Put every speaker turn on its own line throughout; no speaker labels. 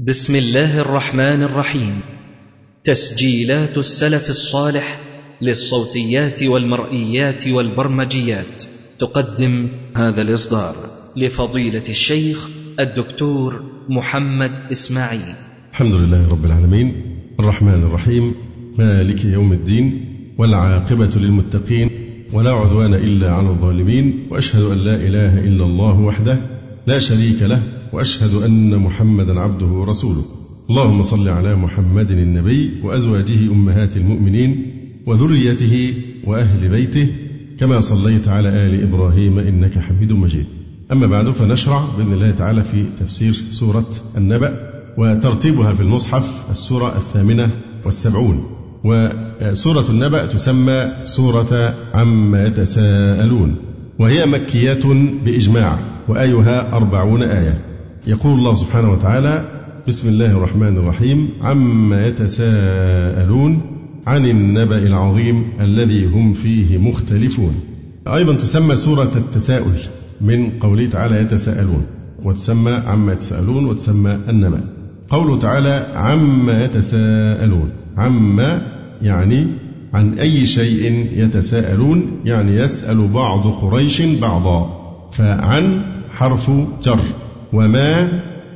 بسم الله الرحمن الرحيم. تسجيلات السلف الصالح للصوتيات والمرئيات والبرمجيات. تقدم هذا الإصدار لفضيلة الشيخ الدكتور محمد إسماعيل.
الحمد لله رب العالمين. الرحمن الرحيم. مالك يوم الدين. والعاقبة للمتقين. ولا عدوان إلا على الظالمين. وأشهد أن لا إله إلا الله وحده لا شريك له. وأشهد أن محمدا عبده ورسوله. اللهم صل على محمد النبي وأزواجه أمهات المؤمنين وذريته وأهل بيته كما صليت على آل إبراهيم إنك حميد مجيد. أما بعد فنشرع بإذن الله تعالى في تفسير سورة النبأ وترتيبها في المصحف السورة الثامنة والسبعون. وسورة النبأ تسمى سورة عما يتساءلون وهي مكية بإجماع وآيها أربعون آية. يقول الله سبحانه وتعالى بسم الله الرحمن الرحيم عما يتساءلون عن النبأ العظيم الذي هم فيه مختلفون. أيضا تسمى سورة التساؤل من قوله تعالى يتساءلون وتسمى عما يتساءلون وتسمى النبأ. قوله تعالى عما يتساءلون عما يعني عن أي شيء يتساءلون يعني يسأل بعض قريش بعضا فعن حرف جر. وما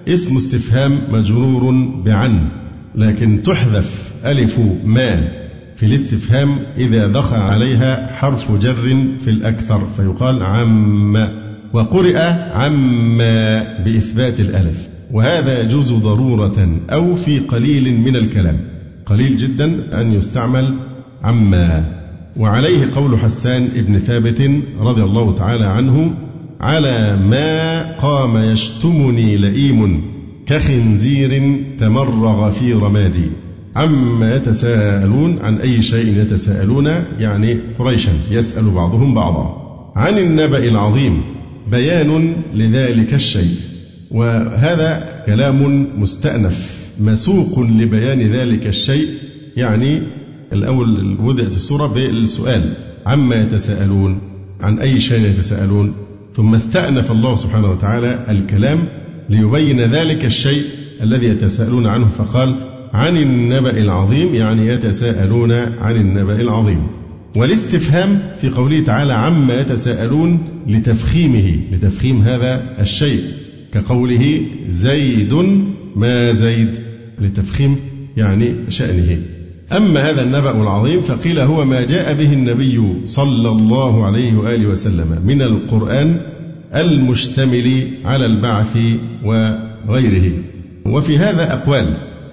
اسم استفهام مجرور بعن لكن تحذف ألف ما في الاستفهام إذا دخل عليها حرف جر في الأكثر فيقال عم وقرئ عما بإثبات الألف. وهذا يجوز ضرورة أو في قليل من الكلام. قليل جدا أن يستعمل عما وعليه قول حسان بن ثابت رضي الله تعالى عنه على ما قام يشتمني لئيم كخنزير تمرغ في رمادي. عما يتساءلون عن أي شيء يتساءلون يعني قريشا يسأل بعضهم بعضا. عن النبأ العظيم بيان لذلك الشيء. وهذا كلام مستأنف مسوق لبيان ذلك الشيء. يعني الأول بدأت السورة بالسؤال عما يتساءلون عن أي شيء يتساءلون؟ ثم استأنف الله سبحانه وتعالى الكلام ليبين ذلك الشيء الذي يتساءلون عنه فقال عن النبأ العظيم يعني يتساءلون عن النبأ العظيم. والاستفهام في قوله تعالى عما يتساءلون لتفخيمه لتفخيم هذا الشيء. كقوله زيد ما زيد لتفخيم يعني شأنه. أما هذا النبأ العظيم فقيل هو ما جاء به النبي صلى الله عليه وآله وسلم من القرآن المشتمل على البعث وغيره. وفي هذا أقوال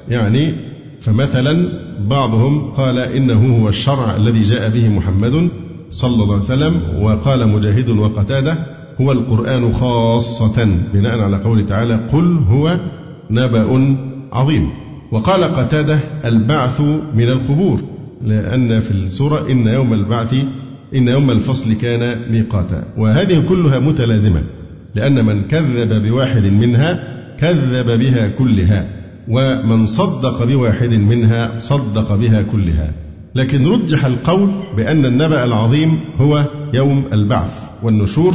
يعني فمثلا بعضهم قال إنه هو الشرع الذي جاء به محمد صلى الله عليه وسلم وقال مجاهد وقتادة هو القرآن خاصة بناء على قوله تعالى قل هو نبأ عظيم. وقال قتادة البعث من القبور لأن في السورة إن يوم البعث إن يوم الفصل كان ميقاتا. وهذه كلها متلازمة لأن من كذب بواحد منها كذب بها كلها ومن صدق بواحد منها صدق بها كلها. لكن رجح القول بأن النبأ العظيم هو يوم البعث والنشور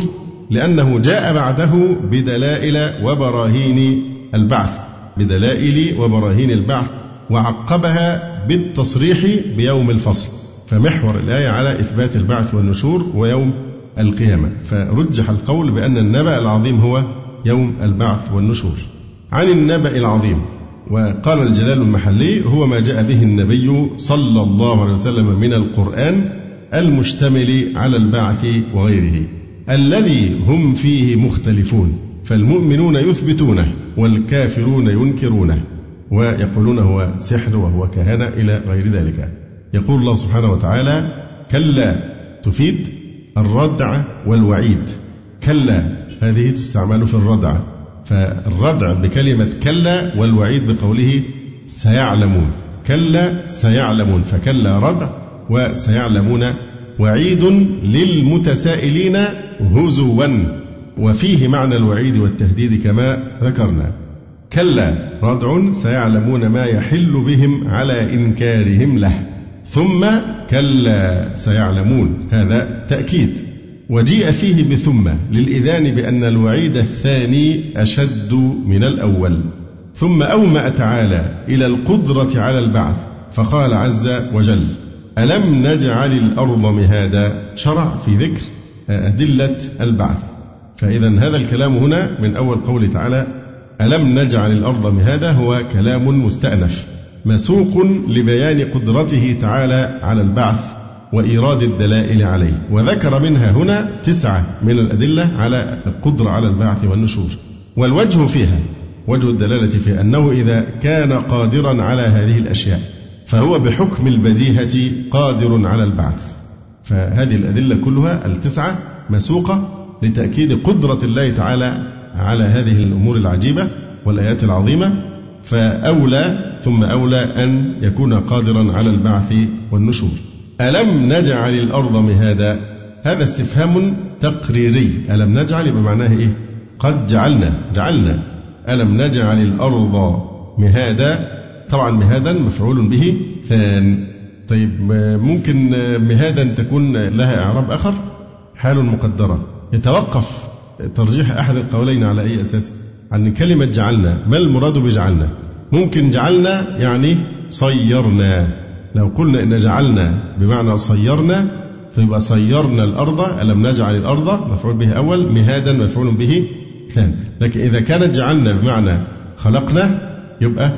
لأنه جاء بعده بدلائل وبراهين البعث. بدلائل وبراهين البعث وعقبها بالتصريح بيوم الفصل. فمحور الآية على إثبات البعث والنشور ويوم القيامة. فرجح القول بأن النبأ العظيم هو يوم البعث والنشور. عن النبأ العظيم وقال الجلال المحلي هو ما جاء به النبي صلى الله عليه وسلم من القرآن المشتمل على البعث وغيره. الذي هم فيه مختلفون فالمؤمنون يثبتونه. والكافرون ينكرونه ويقولون هو سحر وهو كهنة إلى غير ذلك. يقول الله سبحانه وتعالى كلا تفيد الردع والوعيد. كلا هذه تستعمل في الردع. فالردع بكلمة كلا والوعيد بقوله سيعلمون. كلا سيعلمون فكلا ردع وسيعلمون. وعيد للمتسائلين هزوا. وفيه معنى الوعيد والتهديد كما ذكرنا. كلا ردع سيعلمون ما يحل بهم على إنكارهم له. ثم كلا سيعلمون. هذا تأكيد. وجيء فيه بثم للإذان بأن الوعيد الثاني أشد من الأول. ثم أومأ تعالى إلى القدرة على البعث فقال عز وجل ألم نجعل الأرض مهادا؟ شرع في ذكر أدلة البعث. فإذا هذا الكلام هنا من أول قوله تعالى ألم نجعل الأرض مهادا؟ هو كلام مستأنف مسوق لبيان قدرته تعالى على البعث وإيراد الدلائل عليه. وذكر منها هنا تسعة من الأدلة على القدرة على البعث والنشور. والوجه فيها وجه الدلالة في أنه إذا كان قادرا على هذه الأشياء فهو بحكم البديهة قادر على البعث. فهذه الأدلة كلها التسعة مسوقة لتأكيد قدرة الله تعالى على هذه الأمور العجيبة والآيات العظيمة فأولى ثم أولى أن يكون قادرا على البعث والنشور. ألم نجعل الأرض مهادا؟ هذا استفهام تقريري. ألم نجعل؟ بمعناه إيه؟ قد جعلنا جعلنا. ألم نجعل الأرض مهادا؟ طبعا مهادا مفعول به ثان. طيب ممكن مهادا تكون لها إعراب آخر؟ حال مقدرة. يتوقف ترجيح أحد القولين على أي أساس؟ عن كلمة جعلنا. ما المراد بجعلنا؟ ممكن جعلنا يعني صيرنا. لو قلنا إن جعلنا بمعنى صيرنا فيبقى صيرنا الأرض ألم نجعل الأرض مفعول به أول مهادا مفعول به ثاني. لكن إذا كانت جعلنا بمعنى خلقنا يبقى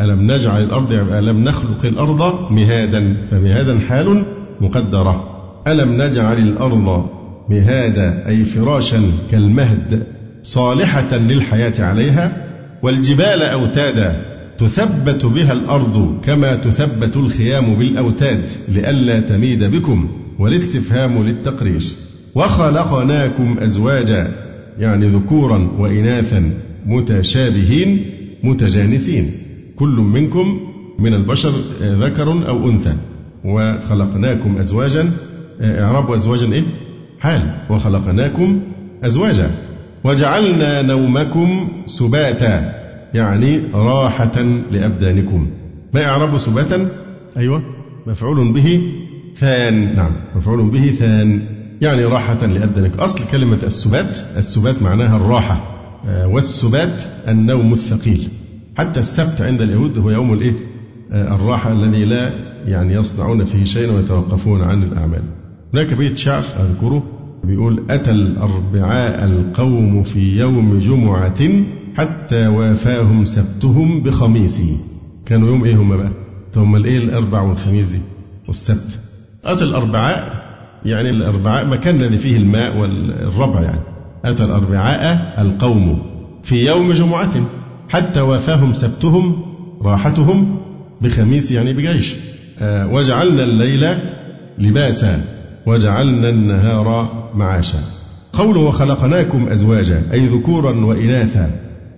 ألم نجعل الأرض يبقى ألم نخلق الأرض مهادا. فمهادا حال مقدرة. ألم نجعل الأرض مهادا أي فراشا كالمهد صالحة للحياة عليها والجبال أوتادا تثبت بها الأرض كما تثبت الخيام بالأوتاد لئلا تميد بكم والاستفهام للتقرير. وخلقناكم أزواجا يعني ذكورا وإناثا متشابهين متجانسين. كل منكم من البشر ذكر أو أنثى. وخلقناكم أزواجا إعراب أزواجا إيه؟ حال وخلقناكم أزواجا وجعلنا نومكم سباتا يعني راحة لأبدانكم. ما إعراب سباتا؟ أيوة مفعول به ثان. نعم مفعول به ثان يعني راحة لأبدانكم أصل كلمة السبات السبات معناها الراحة آه، والسبات النوم الثقيل. حتى السبت عند اليهود هو يوم الإيه؟ آه، الراحة الذي لا يعني يصنعون فيه شيئا ويتوقفون عن الأعمال. هناك بيت شعر أذكره بيقول أتى الأربعاء القوم في يوم جمعة حتى وافاهم سبتهم بخميسي. كانوا يوم إيه هم بقى؟ ثم الايه الأربع والخميس دي؟ والسبت. أتى الأربعاء يعني الأربعاء مكان الذي فيه الماء والربع يعني. أتى الأربعاء القوم في يوم جمعة حتى وافاهم سبتهم راحتهم بخميس يعني بجيش. آه وجعلنا الليل لباسا. وجعلنا النهار معاشا. قوله وخلقناكم أزواجا أي ذكورا وإناثا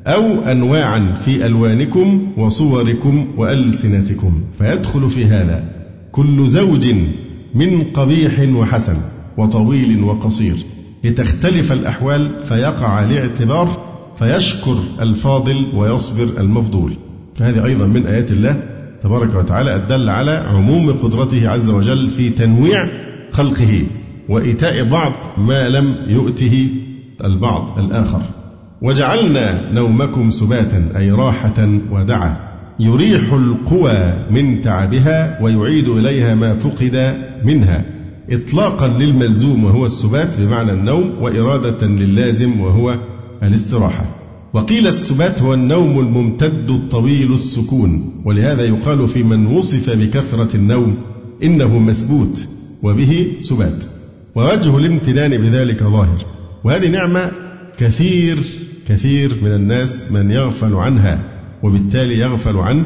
أو أنواعا في ألوانكم وصوركم وألسنتكم فيدخل في هذا كل زوج من قبيح وحسن وطويل وقصير. لتختلف الأحوال فيقع الاعتبار فيشكر الفاضل ويصبر المفضول. فهذه أيضا من آيات الله تبارك وتعالى الدل على عموم قدرته عز وجل في تنويع خلقه وإيتاء بعض ما لم يؤته البعض الآخر. وجعلنا نومكم سباتا أي راحة ودعا. يريح القوى من تعبها ويعيد إليها ما فقد منها. إطلاقا للملزوم وهو السبات بمعنى النوم وإرادة للازم وهو الاستراحة. وقيل السبات هو النوم الممتد الطويل السكون ولهذا يقال في من وصف بكثرة النوم إنه مسبوت وبه سبات. ووجه الامتنان بذلك ظاهر. وهذه نعمة كثير كثير من الناس من يغفل عنها وبالتالي يغفل عن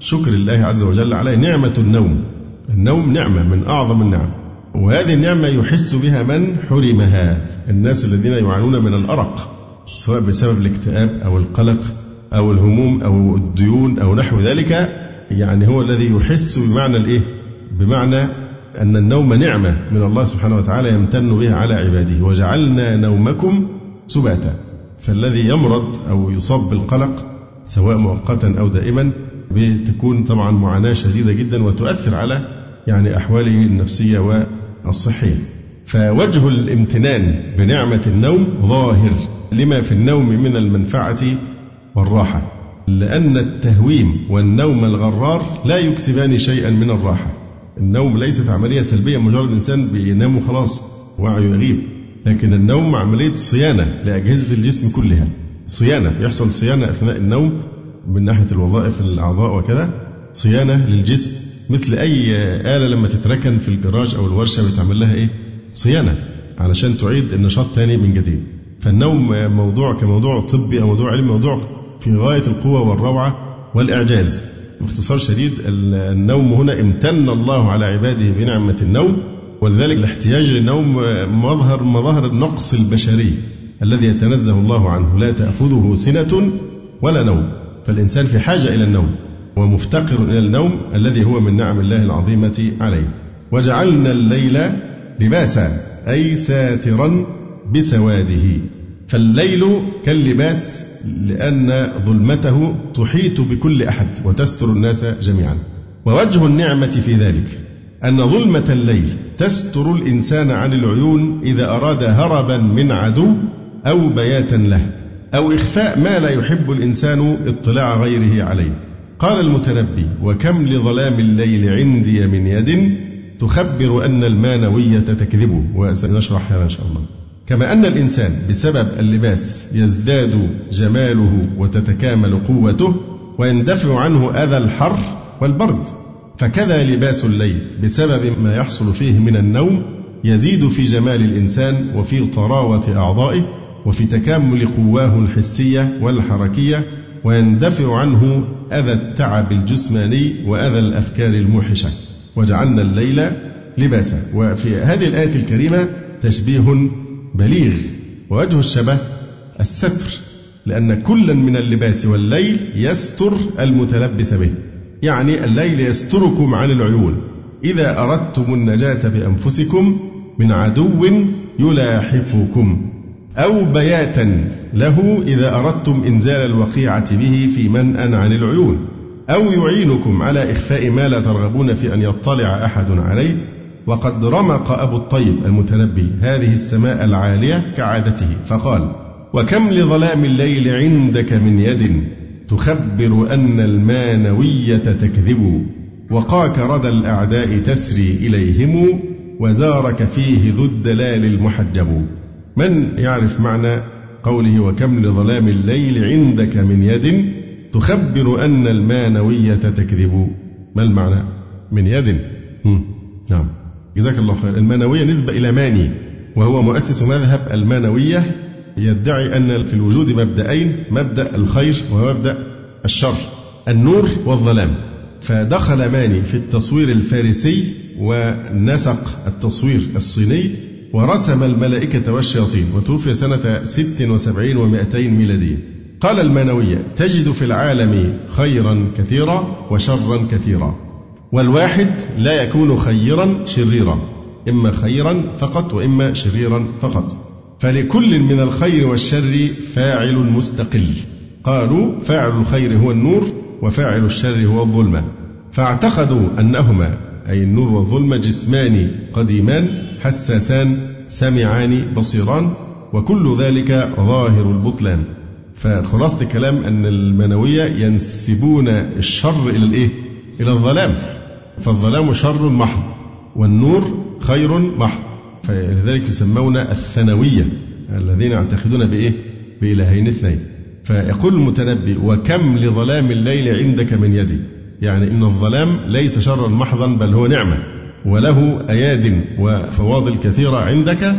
شكر الله عز وجل عليه. نعمة النوم. النوم نعمة من أعظم النعم. وهذه النعمة يحس بها من حرمها. الناس الذين يعانون من الأرق سواء بسبب الاكتئاب أو القلق أو الهموم أو الديون أو نحو ذلك يعني هو الذي يحس بمعنى الإيه؟ بمعنى أن النوم نعمة من الله سبحانه وتعالى يمتن بها على عباده. وجعلنا نومكم سباتا. فالذي يمرض أو يصاب بالقلق سواء مؤقتا أو دائما بتكون طبعا معاناة شديدة جدا وتؤثر على يعني أحواله النفسية والصحية. فوجه الامتنان بنعمة النوم ظاهر لما في النوم من المنفعة والراحة. لأن التهويم والنوم الغرار لا يكسبان شيئا من الراحة. النوم ليست عملية سلبية مجرد إنسان بينام وخلاص وعيه يغيب. لكن النوم عملية صيانة لأجهزة الجسم كلها. صيانة يحصل صيانة أثناء النوم من ناحية الوظائف الأعضاء وكذا. صيانة للجسم مثل أي آلة لما تتركن في الجراج أو الورشة بيتعمل لها إيه؟ صيانة علشان تعيد النشاط تاني من جديد. فالنوم موضوع كموضوع طبي أو موضوع علمي موضوع في غاية القوة والروعة والإعجاز. باختصار شديد النوم هنا امتن الله على عباده بنعمة النوم ولذلك الاحتياج للنوم مظهر مظاهر النقص البشري الذي يتنزه الله عنه. لا تأخذه سنة ولا نوم. فالإنسان في حاجة إلى النوم ومفتقر إلى النوم الذي هو من نعم الله العظيمة عليه. وجعلنا الليل لباسا أي ساترا بسواده. فالليل كاللباس لأن ظلمته تحيط بكل أحد وتستر الناس جميعا. ووجه النعمة في ذلك أن ظلمة الليل تستر الإنسان عن العيون إذا أراد هربا من عدو أو بياتا له أو إخفاء ما لا يحب الإنسان اطلاع غيره عليه. قال المتنبي وكم لظلام الليل عندي من يد تخبر أن المانوية تكذبه. وسنشرح هذا إن شاء الله. كما أن الإنسان بسبب اللباس يزداد جماله وتتكامل قوته ويندفع عنه أذى الحر والبرد. فكذا لباس الليل بسبب ما يحصل فيه من النوم يزيد في جمال الإنسان وفي طراوة أعضائه وفي تكامل قواه الحسية والحركية ويندفع عنه أذى التعب الجسماني وأذى الأفكار الموحشة. وجعلنا الليل لباسا. وفي هذه الآية الكريمة تشبيه بليغ ووجه الشبه الستر لأن كلا من اللباس والليل يستر المتلبس به يعني الليل يستركم عن العيون. إذا أردتم النجاة بأنفسكم من عدو يلاحقكم أو بياتا له إذا أردتم إنزال الوقيعة به في منأ عن العيون أو يعينكم على إخفاء ما لا ترغبون في أن يطلع أحد عليه. وقد رمق أبو الطيب المتنبي هذه السماء العالية كعادته فقال وكم لظلام الليل عندك من يد تخبر أن المانوية تكذب وقاك ردى الأعداء تسري إليهم وزارك فيه ذو الدلال المحجب. من يعرف معنى قوله وكم لظلام الليل عندك من يد تخبر أن المانوية تكذب ما المعنى؟ من يد؟ نعم. جزاك الله خير. المانوية نسبة إلى ماني وهو مؤسس مذهب المانوية يدعي أن في الوجود مبدأين مبدأ الخير ومبدأ الشر النور والظلام. فدخل ماني في التصوير الفارسي ونسق التصوير الصيني ورسم الملائكة والشياطين وتوفي سنة 76 و200 ميلادية. قال المانوية تجد في العالم خيرا كثيرا وشرا كثيرا. والواحد لا يكون خيرا شريرا إما خيرا فقط وإما شريرا فقط. فلكل من الخير والشر فاعل مستقل. قالوا فاعل الخير هو النور وفاعل الشر هو الظلمة. فاعتقدوا أنهما أي النور والظلمة جسمان قديمان حساسان سمعان بصيران وكل ذلك ظاهر البطلان. فخلاصة الكلام أن المنوية ينسبون الشر إلى الإيه؟ إلى الظلام. فالظلام شر محض والنور خير محض. فلذلك يسمون الثانوية الذين يعتقدون بإيه؟ بإلهين اثنين. فيقول المتنبي وكم لظلام الليل عندك من يدي يعني إن الظلام ليس شرا محضا بل هو نعمة. وله أياد وفواضل كثيرة عندك.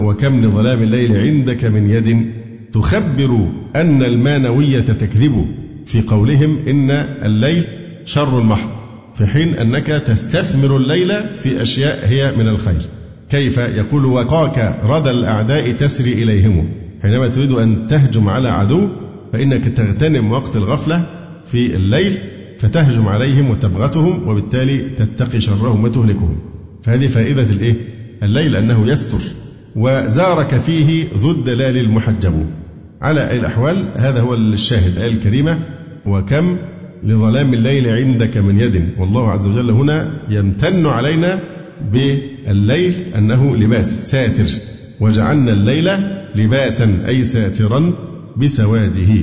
وكم لظلام الليل عندك من يد؟ تخبر أن المانوية تكذب. في قولهم إن الليل شر محض في حين أنك تستثمر الليل في أشياء هي من الخير. كيف يقول وقاك ردى الأعداء تسري إليهم. حينما تريد أن تهجم على عدو فإنك تغتنم وقت الغفلة في الليل فتهجم عليهم وتبغتهم وبالتالي تتقي شرهم وتهلكهم. فهذه فائدة الإيه؟ الليل أنه يستر وزارك فيه ذو الدلال المحجب. على أي الأحوال هذا هو الشاهد الآية الكريمة. وكم لظلام الليل عندك من يد. والله عز وجل هنا يمتن علينا بالليل أنه لباس ساتر. وجعلنا الليل لباسا أي ساترا بسواده.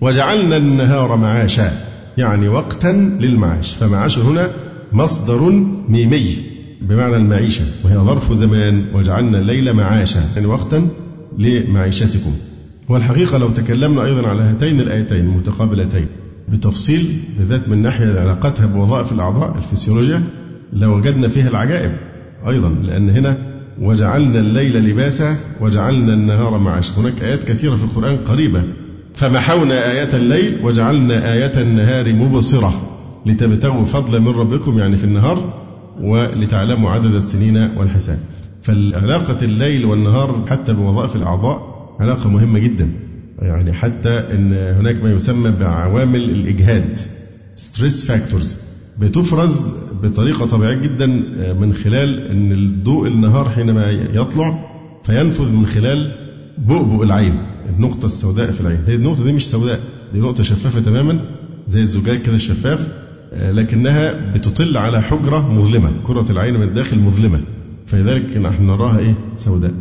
وجعلنا النهار معاشا يعني وقتا للمعاش. فمعاش هنا مصدر ميمي بمعنى المعيشة. وهي ظرف زمان. وجعلنا الليل معاشا يعني وقتا لمعيشتكم. والحقيقة لو تكلمنا أيضا على هاتين الآيتين المتقابلتين بتفصيل بالذات من ناحية علاقتها بوظائف الأعضاء الفسيولوجيا لوجدنا فيها العجائب أيضا لأن هنا وجعلنا الليل لباسا وجعلنا النهار معاشا. هناك آيات كثيرة في القرآن قريبة. فمحونا آية الليل وجعلنا آية النهار مبصرة. لتبتغوا فضلا من ربكم يعني في النهار ولتعلموا عدد السنين والحساب. فالعلاقة الليل والنهار حتى بوظائف الأعضاء علاقة مهمة جدا. يعني حتى إن هناك ما يسمى بعوامل الإجهاد. stress factors بتفرز بطريقة طبيعية جدا من خلال إن الضوء النهار حينما يطلع فينفذ من خلال بؤبؤ العين النقطة السوداء في العين. هي النقطة دي مش سوداء دي نقطة شفافة تماما زي الزجاج كده الشفاف لكنها بتطل على حجرة مظلمة كرة العين من الداخل مظلمة. فلذلك نحن نراها إيه؟ سوداء.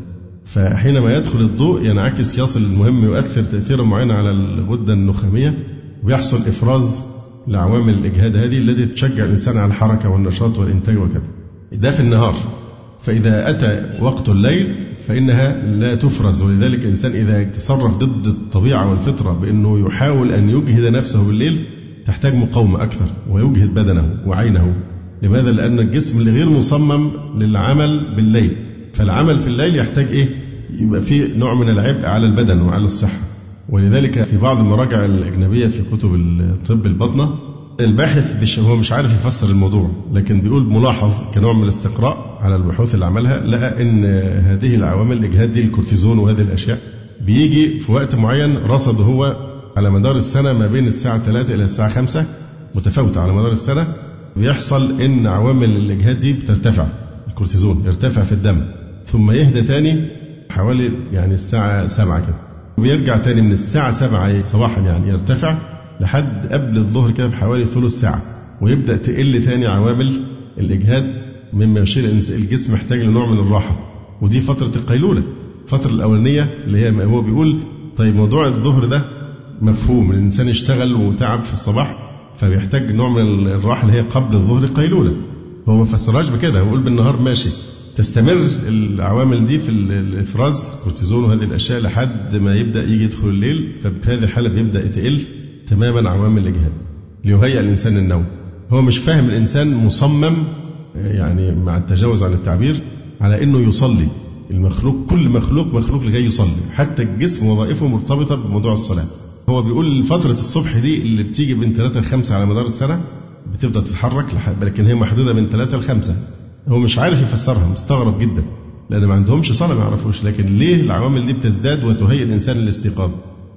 فحينما يدخل الضوء ينعكس يصل المهم يؤثر تأثيرا معينا على الغدة النخامية ويحصل إفراز لعوامل الإجهاد هذه التي تشجع الإنسان على الحركة والنشاط والإنتاج وكذا. ده في النهار فإذا أتى وقت الليل فإنها لا تفرز. ولذلك الإنسان إذا تصرف ضد الطبيعة والفطرة بأنه يحاول أن يجهد نفسه بالليل تحتاج مقاومة أكثر ويجهد بدنه وعينه. لماذا؟ لأن الجسم غير مصمم للعمل بالليل. فالعمل في الليل يحتاج إيه؟ يبقى في نوع من العبء على البدن وعلى الصحة ولذلك في بعض المراجع الأجنبية في كتب الطب الباطنة الباحث مش هو مش عارف يفسر الموضوع لكن بيقول ملاحظ كنوع من الاستقراء على البحوث اللي عملها لقى إن هذه العوامل الاجهاد دي الكورتيزون وهذه الأشياء بيجي في وقت معين رصد هو على مدار السنة ما بين الساعة 3 إلى الساعة 5 متفاوتة على مدار السنة بيحصل إن عوامل الإجهاد دي بترتفع الكورتيزون يرتفع في الدم ثم يهدى تاني حوالي يعني الساعة سبعة كده. ويرجع تاني من الساعة سبعة صباحا يعني يرتفع لحد قبل الظهر كده بحوالي ثلث ساعة. ويبدأ تقل تاني عوامل الإجهاد مما يشير أن الجسم محتاج لنوع من الراحة. ودي فترة القيلولة. الفترة الأولانية اللي هي هو بيقول طيب موضوع الظهر ده مفهوم. الإنسان يشتغل وتعب في الصباح فبيحتاج نوع من الراحة اللي هي قبل الظهر قيلولة. هو ما فسرهاش بكده. هو بيقول بالنهار ماشي. تستمر العوامل دي في الإفراز الكورتيزون وهذه الأشياء لحد ما يبدأ يجي يدخل الليل ففي هذه الحالة بيبدأ تقل تماما عوامل الاجهاد ليهيئ الإنسان النوم هو مش فاهم الإنسان مصمم يعني مع التجاوز عن التعبير على إنه يصلي. المخلوق كل مخلوق مخلوق لكي يصلي. حتى الجسم وظائفه مرتبطة بموضوع الصلاة. هو بيقول فترة الصبح دي اللي بتيجي من 3 ل 5 على مدار السنة بتبدا تتحرك لكن هي محدودة من 3 ل 5 هو مش عارف يفسرها مستغرب جدا لأن ما عندهمش صلاة ما يعرفوش. لكن ليه العوامل دي بتزداد وتهيئ الإنسان للاستيقاظ؟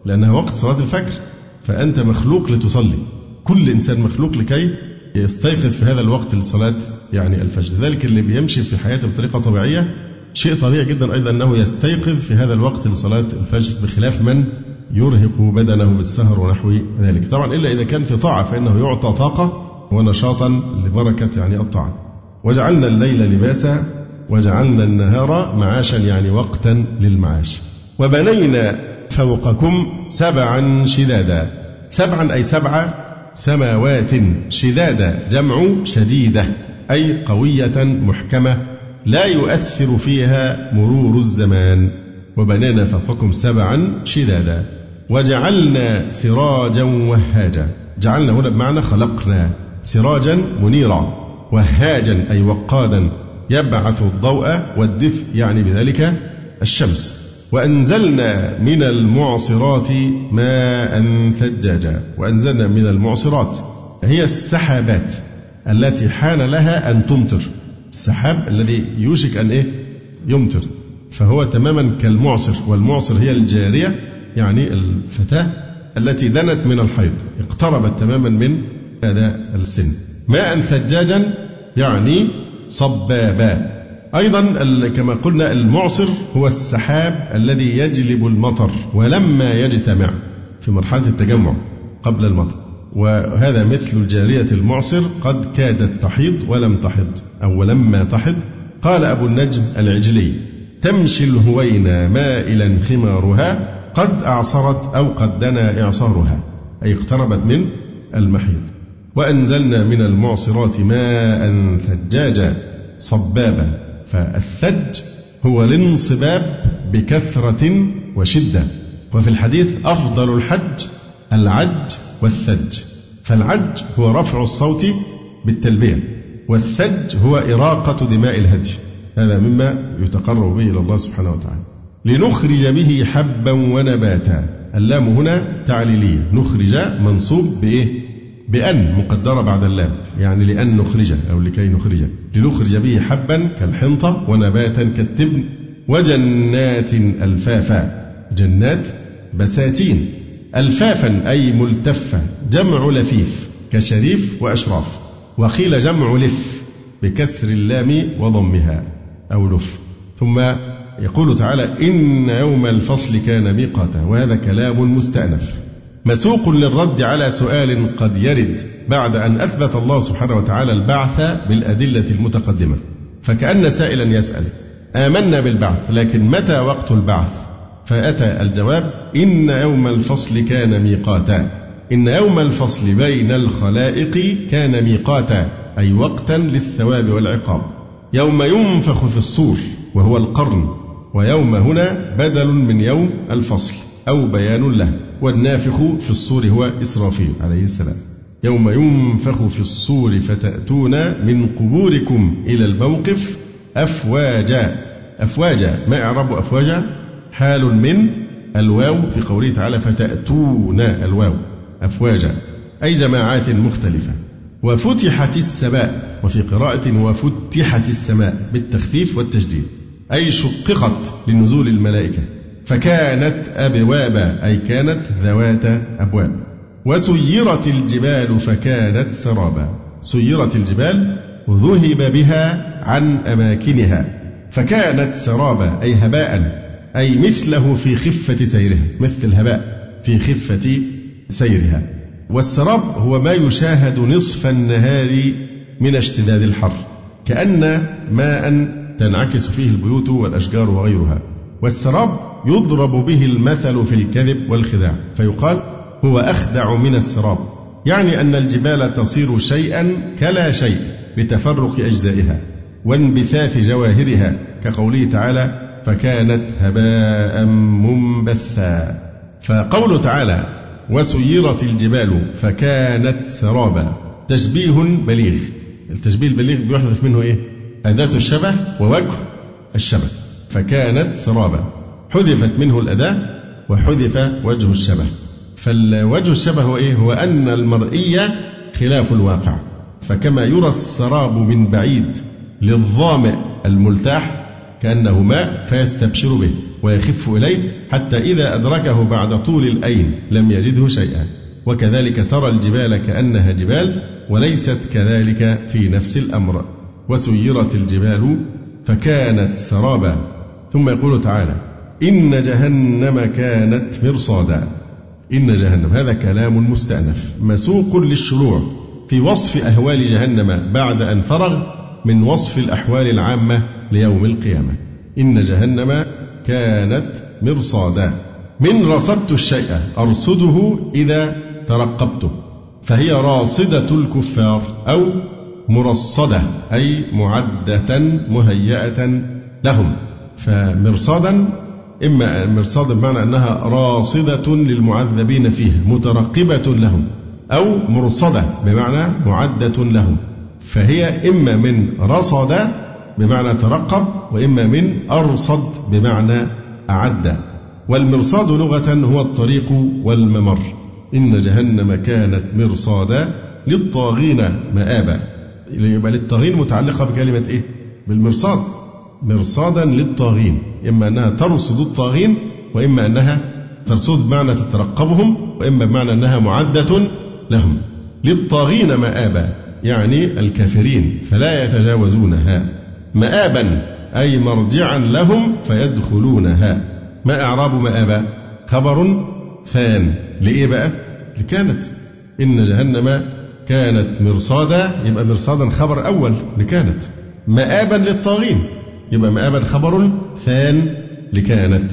لأنها وقت صلاة الفجر. فأنت مخلوق لتصلي. كل إنسان مخلوق لكي يستيقظ في هذا الوقت لصلاة يعني الفجر. ذلك اللي بيمشي في حياته بطريقة طبيعية شيء طبيعي جدا أيضا أنه يستيقظ في هذا الوقت لصلاة الفجر بخلاف من يرهق بدنه بالسهر ونحو ذلك. طبعا إلا إذا كان في طاعة فإنه يعطى طاقة ونشاطا لبركة يعني الطاعة. وجعلنا الليل لباسا وجعلنا النهار معاشا يعني وقتا للمعاش. وبنينا فوقكم سبعا شدادا. سبعا أي سبع سماوات شدادا جمع شديدة أي قوية محكمة لا يؤثر فيها مرور الزمان. وبنينا فوقكم سبعا شدادا. وجعلنا سراجا وهاجا. جعلنا هنا بمعنى خلقنا سراجا منيرا. وهاجا أي وقادا يبعث الضوء والدفء يعني بذلك الشمس. وأنزلنا من المعصرات ماء ثجاجا. وأنزلنا من المعصرات هي السحابات التي حان لها أن تمطر. السحاب الذي يوشك أن إيه؟ يمطر. فهو تماما كالمعصر والمعصر هي الجارية يعني الفتاة التي دنت من الحيض اقتربت تماما من هذا السن. ماء ثجاجا يعني صبابا. أيضا كما قلنا المعصر هو السحاب الذي يجلب المطر ولما يجتمع في مرحلة التجمع قبل المطر. وهذا مثل الجارية المعصر قد كادت تحيض ولم تحض. أو ولما تحض. قال أبو النجم العجلي تمشي الهوينا مائلا خمارها قد أعصرت أو قد دنا إعصارها. أي اقتربت من المحيط. وأنزلنا من المعصرات ماء ثجاجا صبابا فالثج هو الانصباب بكثرة وشدة. وفي الحديث أفضل الحج العج والثج فالعج هو رفع الصوت بالتلبية والثج هو إراقة دماء الهدي. هذا مما يتقرب به إلى الله سبحانه وتعالى. لنخرج به حبا ونباتا. اللام هنا تعليلية نخرج منصوب بإيه؟ بأن مقدرة بعد اللام يعني لأن نخرجه أو لكي نخرجه لنخرج به حبا كالحنطة ونباتا كالتبن وجنات ألفافا جنات بساتين ألفافا أي ملتفة جمع لفيف كشريف وأشراف وقيل جمع لف بكسر اللام وضمها أو لف. ثم يقول تعالى إن يوم الفصل كان ميقاتا وهذا كلام مستأنف. مسوق للرد على سؤال قد يرد بعد أن أثبت الله سبحانه وتعالى البعث بالأدلة المتقدمة. فكأن سائلا يسأل آمنا بالبعث لكن متى وقت البعث؟ فأتى الجواب إن يوم الفصل كان ميقاتا. إن يوم الفصل بين الخلائق كان ميقاتا أي وقتا للثواب والعقاب. يوم ينفخ في الصور وهو القرن ويوم هنا بدل من يوم الفصل أو بيان له. والنافخ في الصور هو إسرافيل عليه السلام. يوم ينفخ في الصور فتأتون من قبوركم إلى الموقف أفواجا. أفواجا ما إعراب أفواجا؟ حال من الواو في قوله تعالى فتأتون الواو. أفواجا أي جماعات مختلفة. وفتحت السماء وفي قراءة وفتحت السماء بالتخفيف والتشديد. أي شققت لنزول الملائكة. فكانت أبوابا أي كانت ذوات أبواب. وسيرت الجبال فكانت سرابا. سيرت الجبال ذهب بها عن أماكنها. فكانت سرابا أي هباء أي مثله في خفة سيرها مثل الهباء في خفة سيرها. والسراب هو ما يشاهد نصف النهار من اشتداد الحر كأن ماء تنعكس فيه البيوت والأشجار وغيرها. والسراب يضرب به المثل في الكذب والخداع. فيقال هو أخدع من السراب. يعني أن الجبال تصير شيئا كلا شيء بتفرق أجزائها وانبثاث جواهرها. كقوله تعالى فكانت هباء منبثا. فقوله تعالى وسيرت الجبال فكانت سرابا. تشبيه بليغ. التشبيه البليغ بيحذف منه إيه؟ أداة الشبه ووجه الشبه. فكانت سرابا. حذفت منه الأداة وحذف وجه الشبه. فالوجه الشبه هو إيه؟ هو أن المرئية خلاف الواقع. فكما يرى السراب من بعيد للظامئ الملتاح كأنه ماء فيستبشر به ويخف إليه حتى إذا أدركه بعد طول الأين لم يجده شيئا. وكذلك ترى الجبال كأنها جبال وليست كذلك في نفس الأمر. وسيرت الجبال فكانت سرابا. ثم يقول تعالى إن جهنم كانت مرصادا. إن جهنم هذا كلام مستأنف مسوق للشروع. في وصف أهوال جهنم بعد أن فرغ من وصف الأحوال العامة ليوم القيامة. إن جهنم كانت مرصادا. من رصدت الشيء أرصده إذا ترقبته. فهي راصدة الكفار أو مرصدة أي معدة مهيئة لهم. فمرصادا إما مرصاد بمعنى أنها راصدة للمعذبين فيها مترقبة لهم أو مرصدة بمعنى معدة لهم فهي إما من رصد بمعنى ترقب وإما من أرصد بمعنى أعد. والمرصاد لغة هو الطريق والممر. إن جهنم كانت مرصادا للطاغين مآبا. يبقى للطاغين متعلقة بكلمة إيه؟ بالمرصاد. مرصادا للطاغين إما أنها ترصد الطاغين وإما أنها ترصد بمعنى تترقبهم وإما بمعنى أنها معدة لهم. للطاغين مآبا يعني الكافرين فلا يتجاوزونها. مآبا أي مرجعا لهم فيدخلونها. ما إعراب مآبا؟ خبر ثان. لإيه بقى؟ لكانت. إن جهنم كانت مرصادا يبقى مرصادا خبر أول لكانت. مآبا للطاغين. يبقى مآبا خبر ثان لكانت.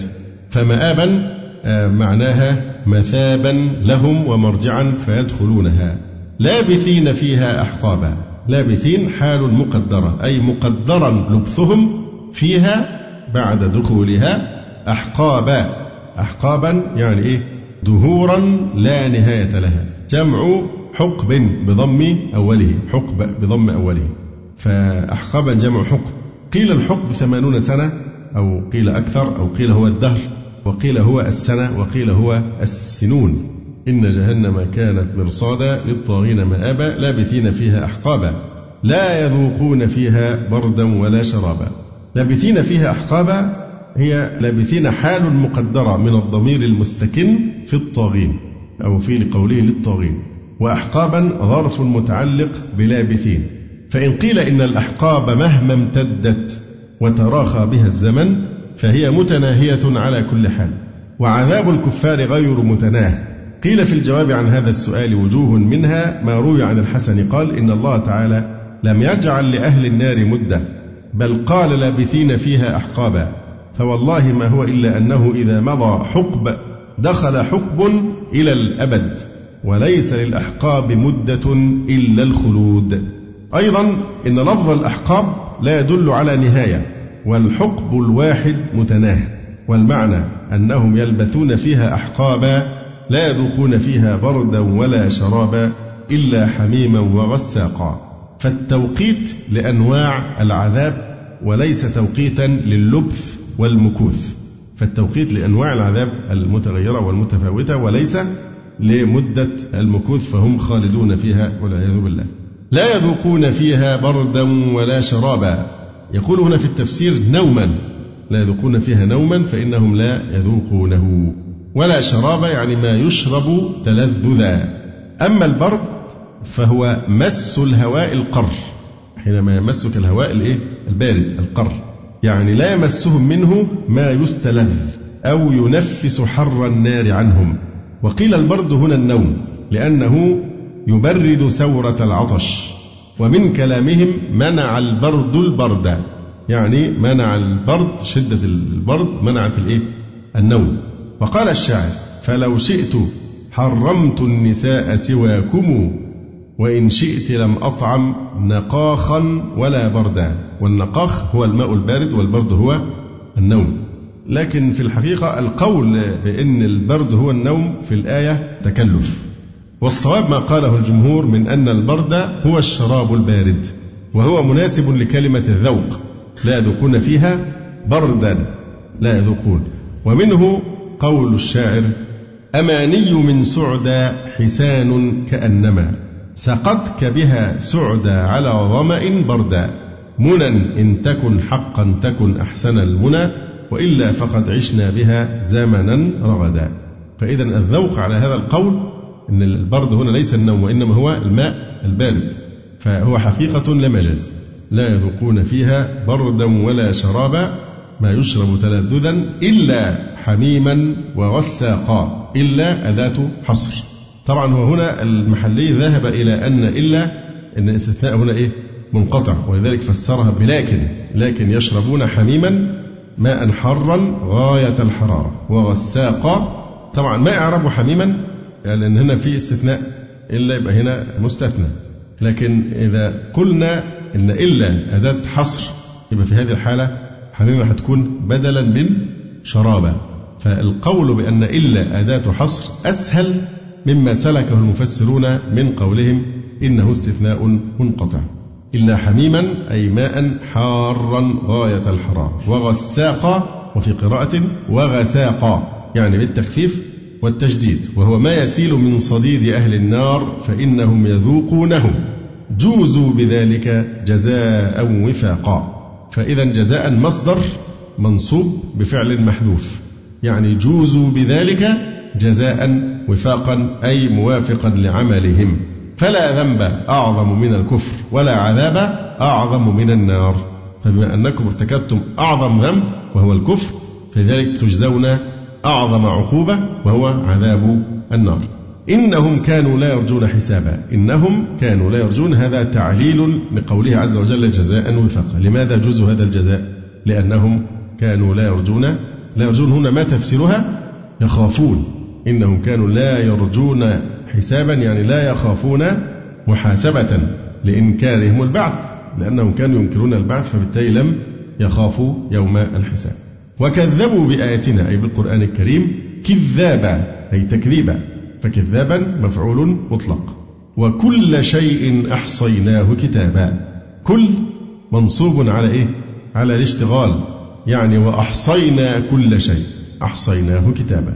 فمآبا آه، معناها مثابا لهم ومرجعا فيدخلونها. لابثين فيها أحقابا. لابثين حال مقدرة أي مقدرا لبثهم فيها بعد دخولها أحقابا. أحقابا يعني إيه؟ دهورا لا نهاية لها. جمع حقب بضم أوله حقب بضم أوله. فأحقابا جمع حقب. قيل الحقب ثمانون سنة أو قيل أكثر أو قيل هو الدهر وقيل هو السنة وقيل هو السنون. إن جهنم كانت مرصادا للطاغين مآبا لابثين فيها أحقابا. لا يذوقون فيها بردا ولا شرابا. لابثين فيها أحقابا هي لابثين حال مقدرة من الضمير المستكن في الطاغين أو في لقوله للطاغين. وأحقابا ظرف متعلق بلابثين. فإن قيل إن الأحقاب مهما امتدت وتراخى بها الزمن فهي متناهية على كل حال وعذاب الكفار غير متناه قيل في الجواب عن هذا السؤال وجوه منها ما روي عن الحسن قال إن الله تعالى لم يجعل لأهل النار مدة بل قال لابثين فيها أحقابا. فوالله ما هو إلا أنه إذا مضى حقب دخل حقب إلى الأبد وليس للأحقاب مدة إلا الخلود. أيضا إن لفظ الأحقاب لا يدل على نهاية والحقب الواحد متناهي والمعنى أنهم يلبثون فيها أحقابا لا يذوقون فيها بردا ولا شرابا إلا حميما وغساقا. فالتوقيت لأنواع العذاب وليس توقيتا لللبث والمكوث. فالتوقيت لأنواع العذاب المتغيرة والمتفاوتة وليس لمدة المكوث فهم خالدون فيها والعياذ بالله. لا يذوقون فيها بردا ولا شرابا. يقول هنا في التفسير نوما. لا يذوقون فيها نوما فإنهم لا يذوقونه. ولا شرابا يعني ما يشرب تلذذا. أما البرد فهو مس الهواء القر. حينما يمسك الهواء الإيه؟ البارد القر. يعني لا يمسهم منه ما يستلذ أو ينفس حر النار عنهم. وقيل البرد هنا النوم لأنه يبرد سورة العطش ومن كلامهم منع البرد البرد. يعني منع البرد شدة البرد منعت الإيه؟ النوم. وقال الشاعر فلو شئت حرمت النساء سواكم وإن شئت لم أطعم نقاخا ولا بردا. والنقاخ هو الماء البارد والبرد هو النوم. لكن في الحقيقة القول بأن البرد هو النوم في الآية تكلف. والصواب ما قاله الجمهور من أن البرد هو الشراب البارد وهو مناسب لكلمة الذوق لا يذوقون فيها بردا لا يذوقون. ومنه قول الشاعر أماني من سعدى حسان كأنما سقتك بها سعدى على ظمأ بردا. منى إن تكن حقا تكن أحسن المنى وإلا فقد عشنا بها زمنا رغدا. فإذا الذوق على هذا القول أن البرد هنا ليس النوم وإنما هو الماء البارد. فهو حقيقة لا مجاز. لا يذوقون فيها بردا ولا شرابا ما يشرب تلذذا إلا حميما وغساقا إلا أذات حصر. طبعا هو هنا المحلي ذهب إلى أن إلا أن الاستثناء هنا إيه؟ منقطع. ولذلك فسرها بلكن لكن يشربون حميما ماء حرا غاية الحرارة. وغساقا طبعا ما إعراب حميما؟ يعني لأن هنا في استثناء إلا يبقى هنا مستثنى. لكن إذا قلنا إن إلا أداة حصر يبقى في هذه الحالة حميمة هتكون بدلا من شرابة فالقول بأن إلا أداة حصر أسهل مما سلكه المفسرون من قولهم إنه استثناء منقطع. إلا حميما أي ماء حارا غاية الحرارة وغساقا وفي قراءة وغساقا يعني بالتخفيف والتشديد وهو ما يسيل من صديد أهل النار فإنهم يذوقونه جوزوا بذلك جزاء وفاقا. فإذا جزاء مصدر منصوب بفعل محذوف. يعني جوزوا بذلك جزاء وفاقا أي موافقا لعملهم. فلا ذنب أعظم من الكفر ولا عذاب أعظم من النار. فبما أنكم ارتكبتم أعظم ذنب وهو الكفر فذلك تجزون أعظم عقوبة وهو عذاب النار. إنهم كانوا لا يرجون حسابا. إنهم كانوا لا يرجون. هذا تعليل لقوله عز وجل جزاء وفاقا لماذا جزوا هذا الجزاء؟ لأنهم كانوا لا يرجون. لا يرجون. هنا ما تفسيرها؟ يخافون. إنهم كانوا لا يرجون حسابا يعني لا يخافون محاسبة لإنكارهم البعث. لأنهم كانوا ينكرون البعث فبالتالي لم يخافوا يوم الحساب. وكذبوا بآياتنا أي بالقرآن الكريم كذابا أي تكذيبا. فكذابا مفعول مطلق. وكل شيء أحصيناه كتابا. كل منصوب على إيه؟ على الاشتغال. يعني وأحصينا كل شيء أحصيناه كتابا.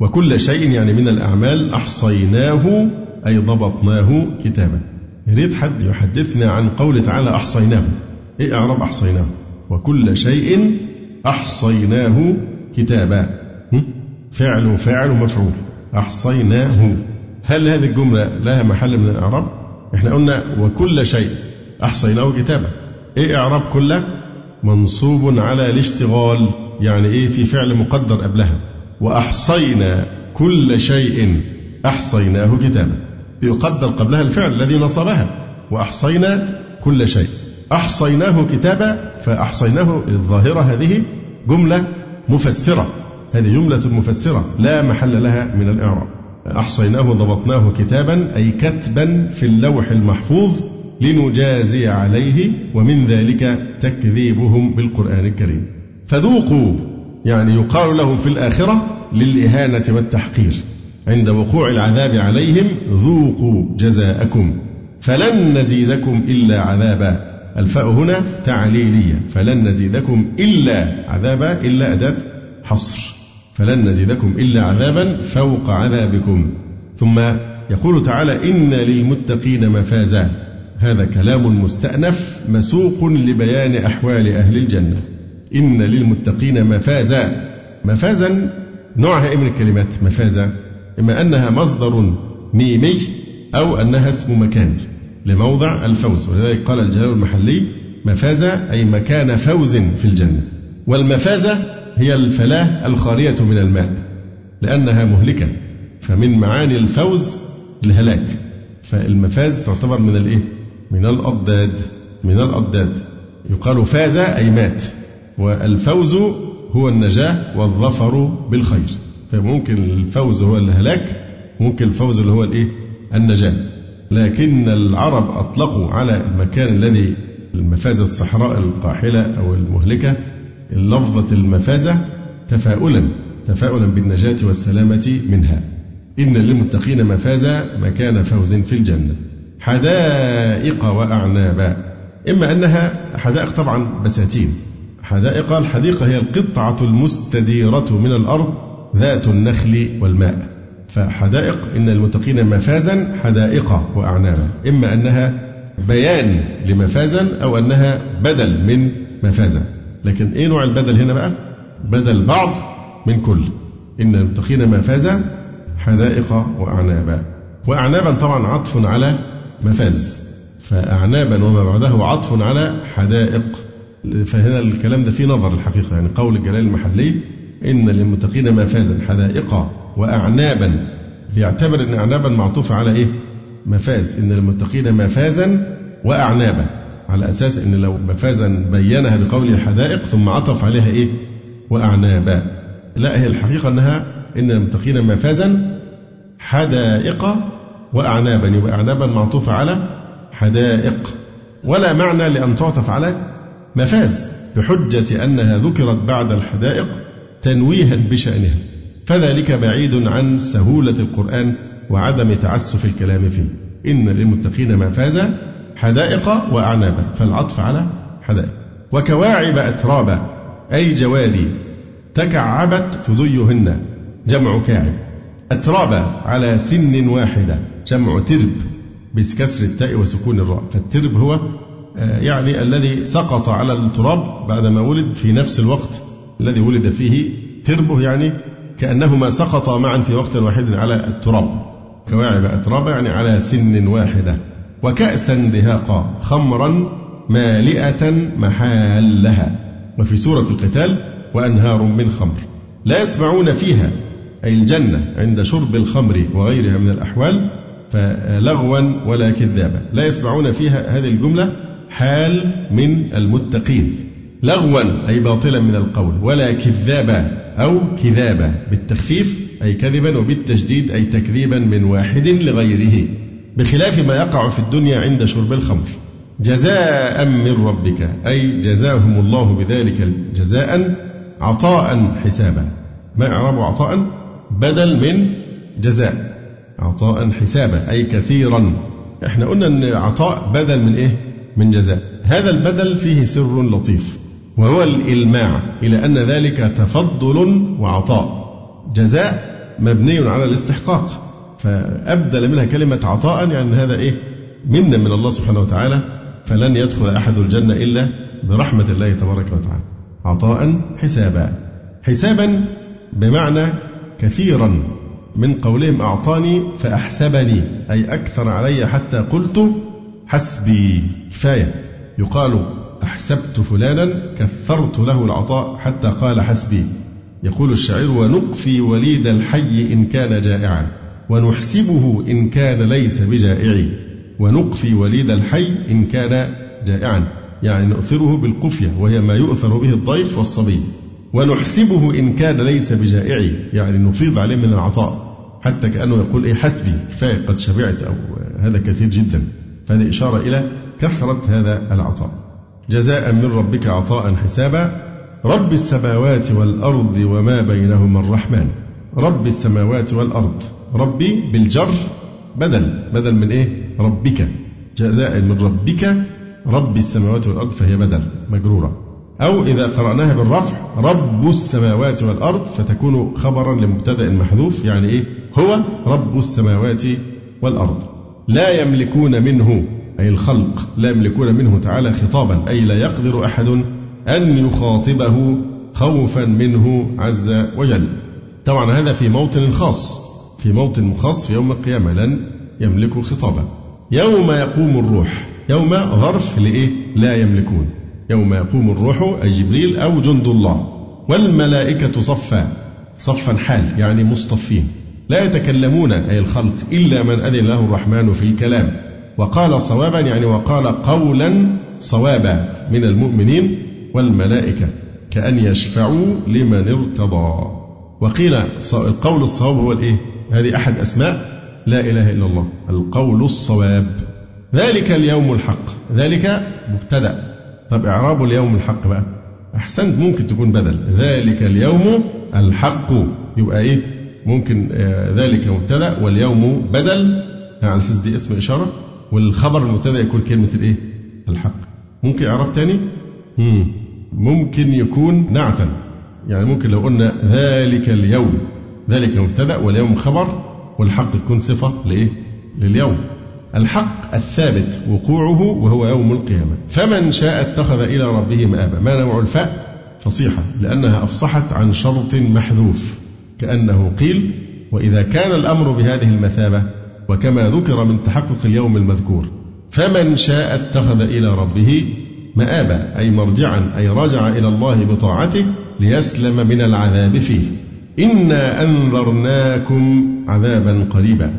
وكل شيء يعني من الأعمال أحصيناه أي ضبطناه كتابا. يريد حد يحدثنا عن قول تعالى أحصيناه. إيه أعرب أحصيناه؟ وكل شيء أحصيناه كتابا. فعل وفاعل ومفعول. أحصيناه. هل هذه الجملة لها محل من الإعراب؟ إحنا قلنا وكل شيء أحصيناه كتابا. إيه إعراب كل؟ منصوب على الاشتغال يعني إيه في فعل مقدر قبلها. وأحصينا كل شيء أحصيناه كتابا. يقدر قبلها الفعل الذي نصبها. وأحصينا كل شيء. أحصيناه كتابا فأحصيناه الظاهرة هذه جملة مفسرة. هذه جملة مفسرة لا محل لها من الإعراب. أحصيناه ضبطناه كتابا أي كتبا في اللوح المحفوظ لنجازي عليه ومن ذلك تكذيبهم بالقرآن الكريم. فذوقوا يعني يقال لهم في الآخرة للإهانة والتحقير. عند وقوع العذاب عليهم ذوقوا جزاءكم فلن نزيدكم إلا عذابا. الفاء هنا تعليلية. فلن نزيدكم إلا عذابا إلا أداة حصر. فلن نزيدكم إلا عذابا فوق عذابكم. ثم يقول تعالى إن للمتقين مفازا. هذا كلام مستأنف مسوق لبيان أحوال أهل الجنة. إن للمتقين مفازا. مفازا نوعها من الكلمات مفازا. إما أنها مصدر ميمي أو أنها اسم مكان. لموضع الفوز. ولذلك قال الجلال المحلي مفازة أي مكان فوز في الجنة. والمفازة هي الفلاة الخالية من الماء لأنها مهلكة. فمن معاني الفوز الهلاك. فالمفاز تعتبر من الإيه؟ من الأضداد. من الأضداد. يقال فاز أي مات. والفوز هو النجاة والظفر بالخير. فممكن الفوز هو الهلاك ممكن الفوز اللي هو الإيه؟ النجاة لكن العرب أطلقوا على المكان الذي المفازة الصحراء القاحلة أو المهلكة لفظة المفازة تفاؤلا تفاؤلا بالنجاة والسلامة منها. إن للمتقين مفازة مكان فوز في الجنة. حدائق وأعنابا إما أنها حدائق طبعا بساتين. حدائق الحديقة هي القطعة المستديرة من الأرض ذات النخل والماء. فحدائق إن المتقين مفازا حدائق وأعنابا. إما أنها بيان لمفازا أو أنها بدل من مفازا. لكن إيه نوع البدل هنا بقى؟ بدل بعض من كل. إن المتقين مفازا حدائق وأعنابا. وأعنابا طبعا عطف على مفاز. فأعنابا وما بعده عطف على حدائق. فهنا الكلام ده فيه نظر الحقيقة. يعني قول الجلال المحلي إن للمتقين مفازا حدائق وأعنابا. بيعتبر أن أعنابا معطوفة على إيه؟ مفاز. إن للمتقين مفازا وأعنابا. على أساس أن لو مفازا بينها بقوله حدائق ثم عطف عليها إيه؟ وأعنابا. لا هي الحقيقة أنها إن للمتقين مفازا حدائق وأعنابا. يبقى أعنابا معطوفة على حدائق. ولا معنى لأن تعطف على مفاز. بحجة أنها ذكرت بعد الحدائق تنويها بشأنها. فذلك بعيد عن سهولة القرآن وعدم تعسف الكلام فيه. إن للمتقين مفازا حدائق وأعنابا فالعطف على حدائق. وكواعب أترابا أي جواري تكعبت ثديهن جمع كاعب. أترابا على سن واحدة. جمع ترب بكسر التاء وسكون الراء. فالترب هو آه، يعني الذي سقط على التراب بعدما ولد في نفس الوقت الذي ولد فيه. تربه يعني كأنهما سقطا معا في وقت واحد على التراب. كواعب أترابا يعني على سن واحدة. وكأسا دهاقا خمرا مالئة محالها. وفي سورة القتال وأنهار من خمر. لا يسمعون فيها أي الجنة عند شرب الخمر وغيرها من الأحوال فلغوا ولا كذابا. لا يسمعون فيها هذه الجملة حال من المتقين. لغوا أي باطلا من القول ولا كذابا. أو كذابة بالتخفيف أي كذبا وبالتشديد أي تكذيبا من واحد لغيره بخلاف ما يقع في الدنيا عند شرب الخمر. جزاء من ربك أي جزاهم الله بذلك جزاء عطاء حسابا. ما إعراب عطاء؟ بدل من جزاء عطاء حسابا أي كثيرا. إحنا قلنا إن عطاء بدل من إيه؟ من جزاء. هذا البدل فيه سر لطيف. وهو الإلماع إلى أن ذلك تفضل وعطاء. جزاء مبني على الاستحقاق. فأبدل منها كلمة عطاء يعني هذا إيه؟ منا من الله سبحانه وتعالى فلن يدخل أحد الجنة إلا برحمة الله تبارك وتعالى. عطاء حسابا. حسابا بمعنى كثيرا. من قولهم أعطاني فأحسبني أي أكثر علي حتى قلت حسبي. كفاية. يقال أحسبت فلانا كثرت له العطاء حتى قال حسبي. يقول الشاعر ونقفي وليد الحي إن كان جائعا ونحسبه إن كان ليس بجائع ونقفي وليد الحي إن كان جائعا يعني نؤثره بالقفية وهي ما يؤثر به الضيف والصبي. ونحسبه إن كان ليس بجائع يعني نفيض عليه من العطاء حتى كأنه يقول إيه حسبي كفاية قد شبعت أو هذا كثير جدا. فهذه إشارة إلى كثرة هذا العطاء. جزاء من ربك عطاء حسابا. رب السماوات والأرض وما بينهما الرحمن. رب السماوات والأرض. ربي بالجر بدل. بدل من إيه؟ ربك. جزاء من ربك. رب السماوات والأرض فهي بدل مجرورة. أو إذا قرأناها بالرفع رب السماوات والأرض فتكون خبرا لمبتدأ محذوف يعني إيه؟ هو رب السماوات والأرض. لا يملكون منه أي الخلق لا يملكون منه تعالى خطابا أي لا يقدر أحد أن يخاطبه خوفا منه عز وجل. طبعا هذا في موطن خاص في موطن خاص في يوم القيامة لن يملكوا خطابا. يوم يقوم الروح يوم ظرف لإيه؟ لا يملكون. يوم يقوم الروح أي جبريل أو جند الله. والملائكة صفا صفا حال يعني مصطفين. لا يتكلمون أي الخلق إلا من أذن له الرحمن في الكلام. وقال صوابا يعني وقال قولا صوابا من المؤمنين والملائكة كأن يشفعوا لمن ارتضى. وقيل القول الصواب هو الإيه؟ هذه أحد أسماء لا إله إلا الله القول الصواب. ذلك اليوم الحق ذلك مبتدأ. طب إعراب اليوم الحق بقى أحسنت ممكن تكون بدل. ذلك اليوم الحق يبقى إيه؟ ممكن آه، ذلك مبتدأ واليوم بدل. على أساس دي اسم إشارة. والخبر المبتدأ يكون كلمة الإيه؟ الحق. ممكن إعراب تاني؟ مم. ممكن يكون نعتا. يعني ممكن لو قلنا ذلك اليوم. ذلك مبتدأ واليوم خبر والحق تكون صفة لإيه؟ لليوم. الحق الثابت وقوعه وهو يوم القيامة. فمن شاء اتخذ إلى ربه مآبا. ما نوع الفاء؟ فصيحة. لأنها أفصحت عن شرط محذوف. كأنه قيل وإذا كان الأمر بهذه المثابة وكما ذكر من تحقق اليوم المذكور فمن شاء اتخذ إلى ربه مآبا أي مرجعا أي رجع إلى الله بطاعته ليسلم من العذاب فيه. إنا أنذرناكم عذابا قريبا.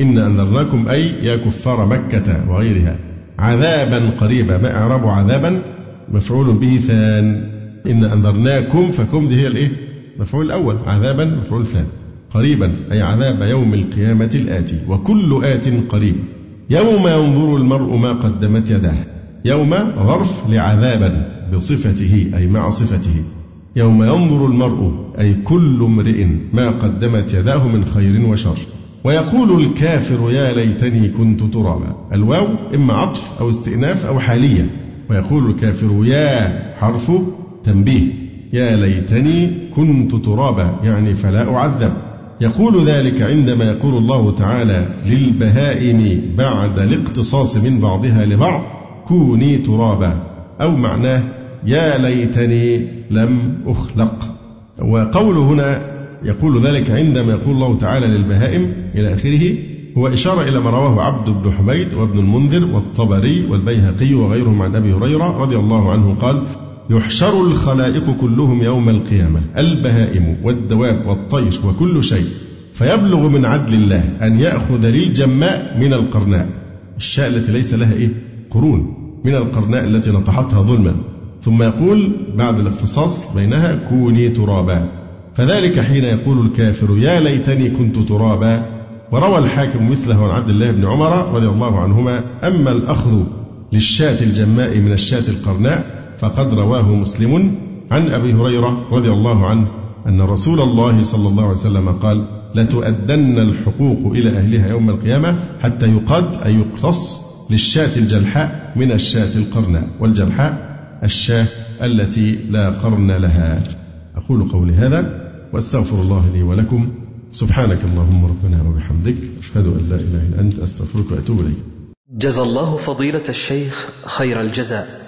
إنا أنذرناكم أي يا كفار مكة وغيرها عذابا قريبا ما إعراب عذابا مفعول به ثان. إن أنذرناكم فكم دي هي الإيه؟ مفعول الأول عذابا مفعول ثاني قريبا أي عذاب يوم القيامة الآتي. وكل آت قريب. يوم ينظر المرء ما قدمت يداه. يوم ظرف لعذابا بصفته أي مع صفته. يوم ينظر المرء أي كل امرئ ما قدمت يداه من خير وشر. ويقول الكافر يا ليتني كنت ترابا. الواو إما عطف أو استئناف أو حالية. ويقول الكافر يا حرف تنبيه. يا ليتني كنت ترابا. يعني فلا أعذب. يقول ذلك عندما يقول الله تعالى للبهائم بعد الاقتصاص من بعضها لبعض كوني ترابا. أو معناه يا ليتني لم أخلق. وقول هنا يقول ذلك عندما يقول الله تعالى للبهائم إلى آخره هو إشارة إلى ما رواه عبد بن حميد وابن المنذر والطبري والبيهقي وغيرهم عن أبي هريرة رضي الله عنه قال يحشر الخلائق كلهم يوم القيامة البهائم والدواب والطير وكل شيء. فيبلغ من عدل الله أن يأخذ للجماء من القرناء. الشاء التي ليس لها إيه؟ قرون. من القرناء التي نطحتها ظلما. ثم يقول بعد الاختصاص بينها كوني ترابا. فذلك حين يقول الكافر يا ليتني كنت ترابا. وروى الحاكم مثله عن عبد الله بن عمر رضي الله عنهما أما الأخذ للشاة الجماء من الشاة القرناء فقد رواه مسلم عن أبي هريرة رضي الله عنه أن رسول الله صلى الله عليه وسلم قال لتؤدن الحقوق إلى أهلها يوم القيامة حتى يقد أي يقتص للشاة الجلحاء من الشاة القرناء والجلحاء الشاة التي لا قرن لها. أقول قولي هذا وأستغفر الله لي ولكم. سبحانك اللهم ربنا وبحمدك أشهد أن لا إله إلا أنت أستغفرك وأتوب إليك.
جزى الله فضيلة الشيخ خير الجزاء.